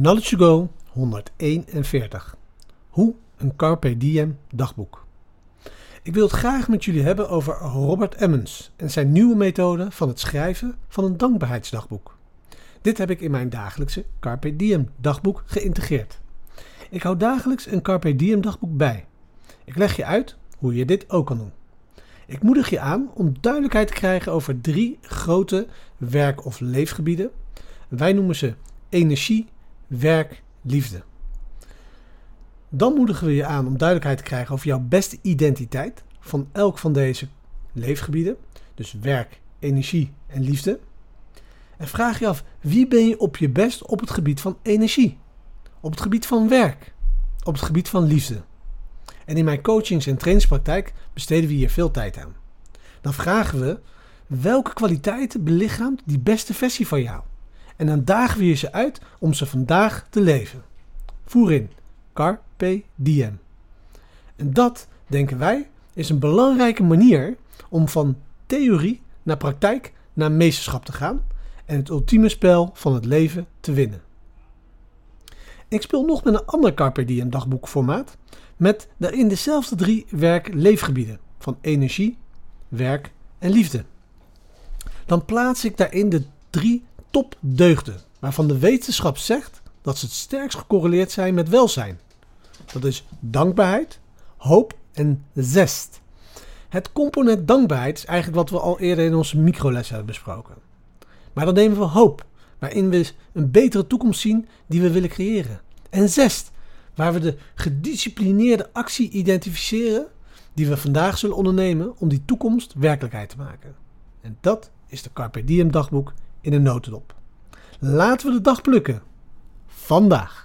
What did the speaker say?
Knowledge to Go 141. Hoe een Carpe Diem dagboek. Ik wil het graag met jullie hebben over Robert Emmons en zijn nieuwe methode van het schrijven van een dankbaarheidsdagboek. Dit heb ik in mijn dagelijkse Carpe Diem dagboek geïntegreerd. Ik hou dagelijks een Carpe Diem dagboek bij. Ik leg je uit hoe je dit ook kan doen. Ik moedig je aan om duidelijkheid te krijgen over drie grote werk- of leefgebieden. Wij noemen ze energie, werk, liefde. Dan moedigen we je aan om duidelijkheid te krijgen over jouw beste identiteit van elk van deze leefgebieden. Dus werk, energie en liefde. En vraag je af, wie ben je op je best op het gebied van energie? Op het gebied van werk? Op het gebied van liefde? En in mijn coachings- en trainingspraktijk besteden we hier veel tijd aan. Dan vragen we, welke kwaliteiten belichaamt die beste versie van jou? En dan dagen we je ze uit om ze vandaag te leven. Voer in. Carpe diem. En dat, denken wij, is een belangrijke manier om van theorie naar praktijk naar meesterschap te gaan en het ultieme spel van het leven te winnen. Ik speel nog met een ander Carpe Diem dagboekformaat met daarin dezelfde drie werk-leefgebieden van energie, werk en liefde. Dan plaats ik daarin de drie topdeugden waarvan de wetenschap zegt dat ze het sterkst gecorreleerd zijn met welzijn. Dat is dankbaarheid, hoop en zest. Het component dankbaarheid is eigenlijk wat we al eerder in onze microles hebben besproken. Maar dan nemen we hoop, waarin we een betere toekomst zien die we willen creëren. En zest, waar we de gedisciplineerde actie identificeren die we vandaag zullen ondernemen om die toekomst werkelijkheid te maken. En dat is de Carpe Diem dagboek in een notendop. Laten we de dag plukken. Vandaag.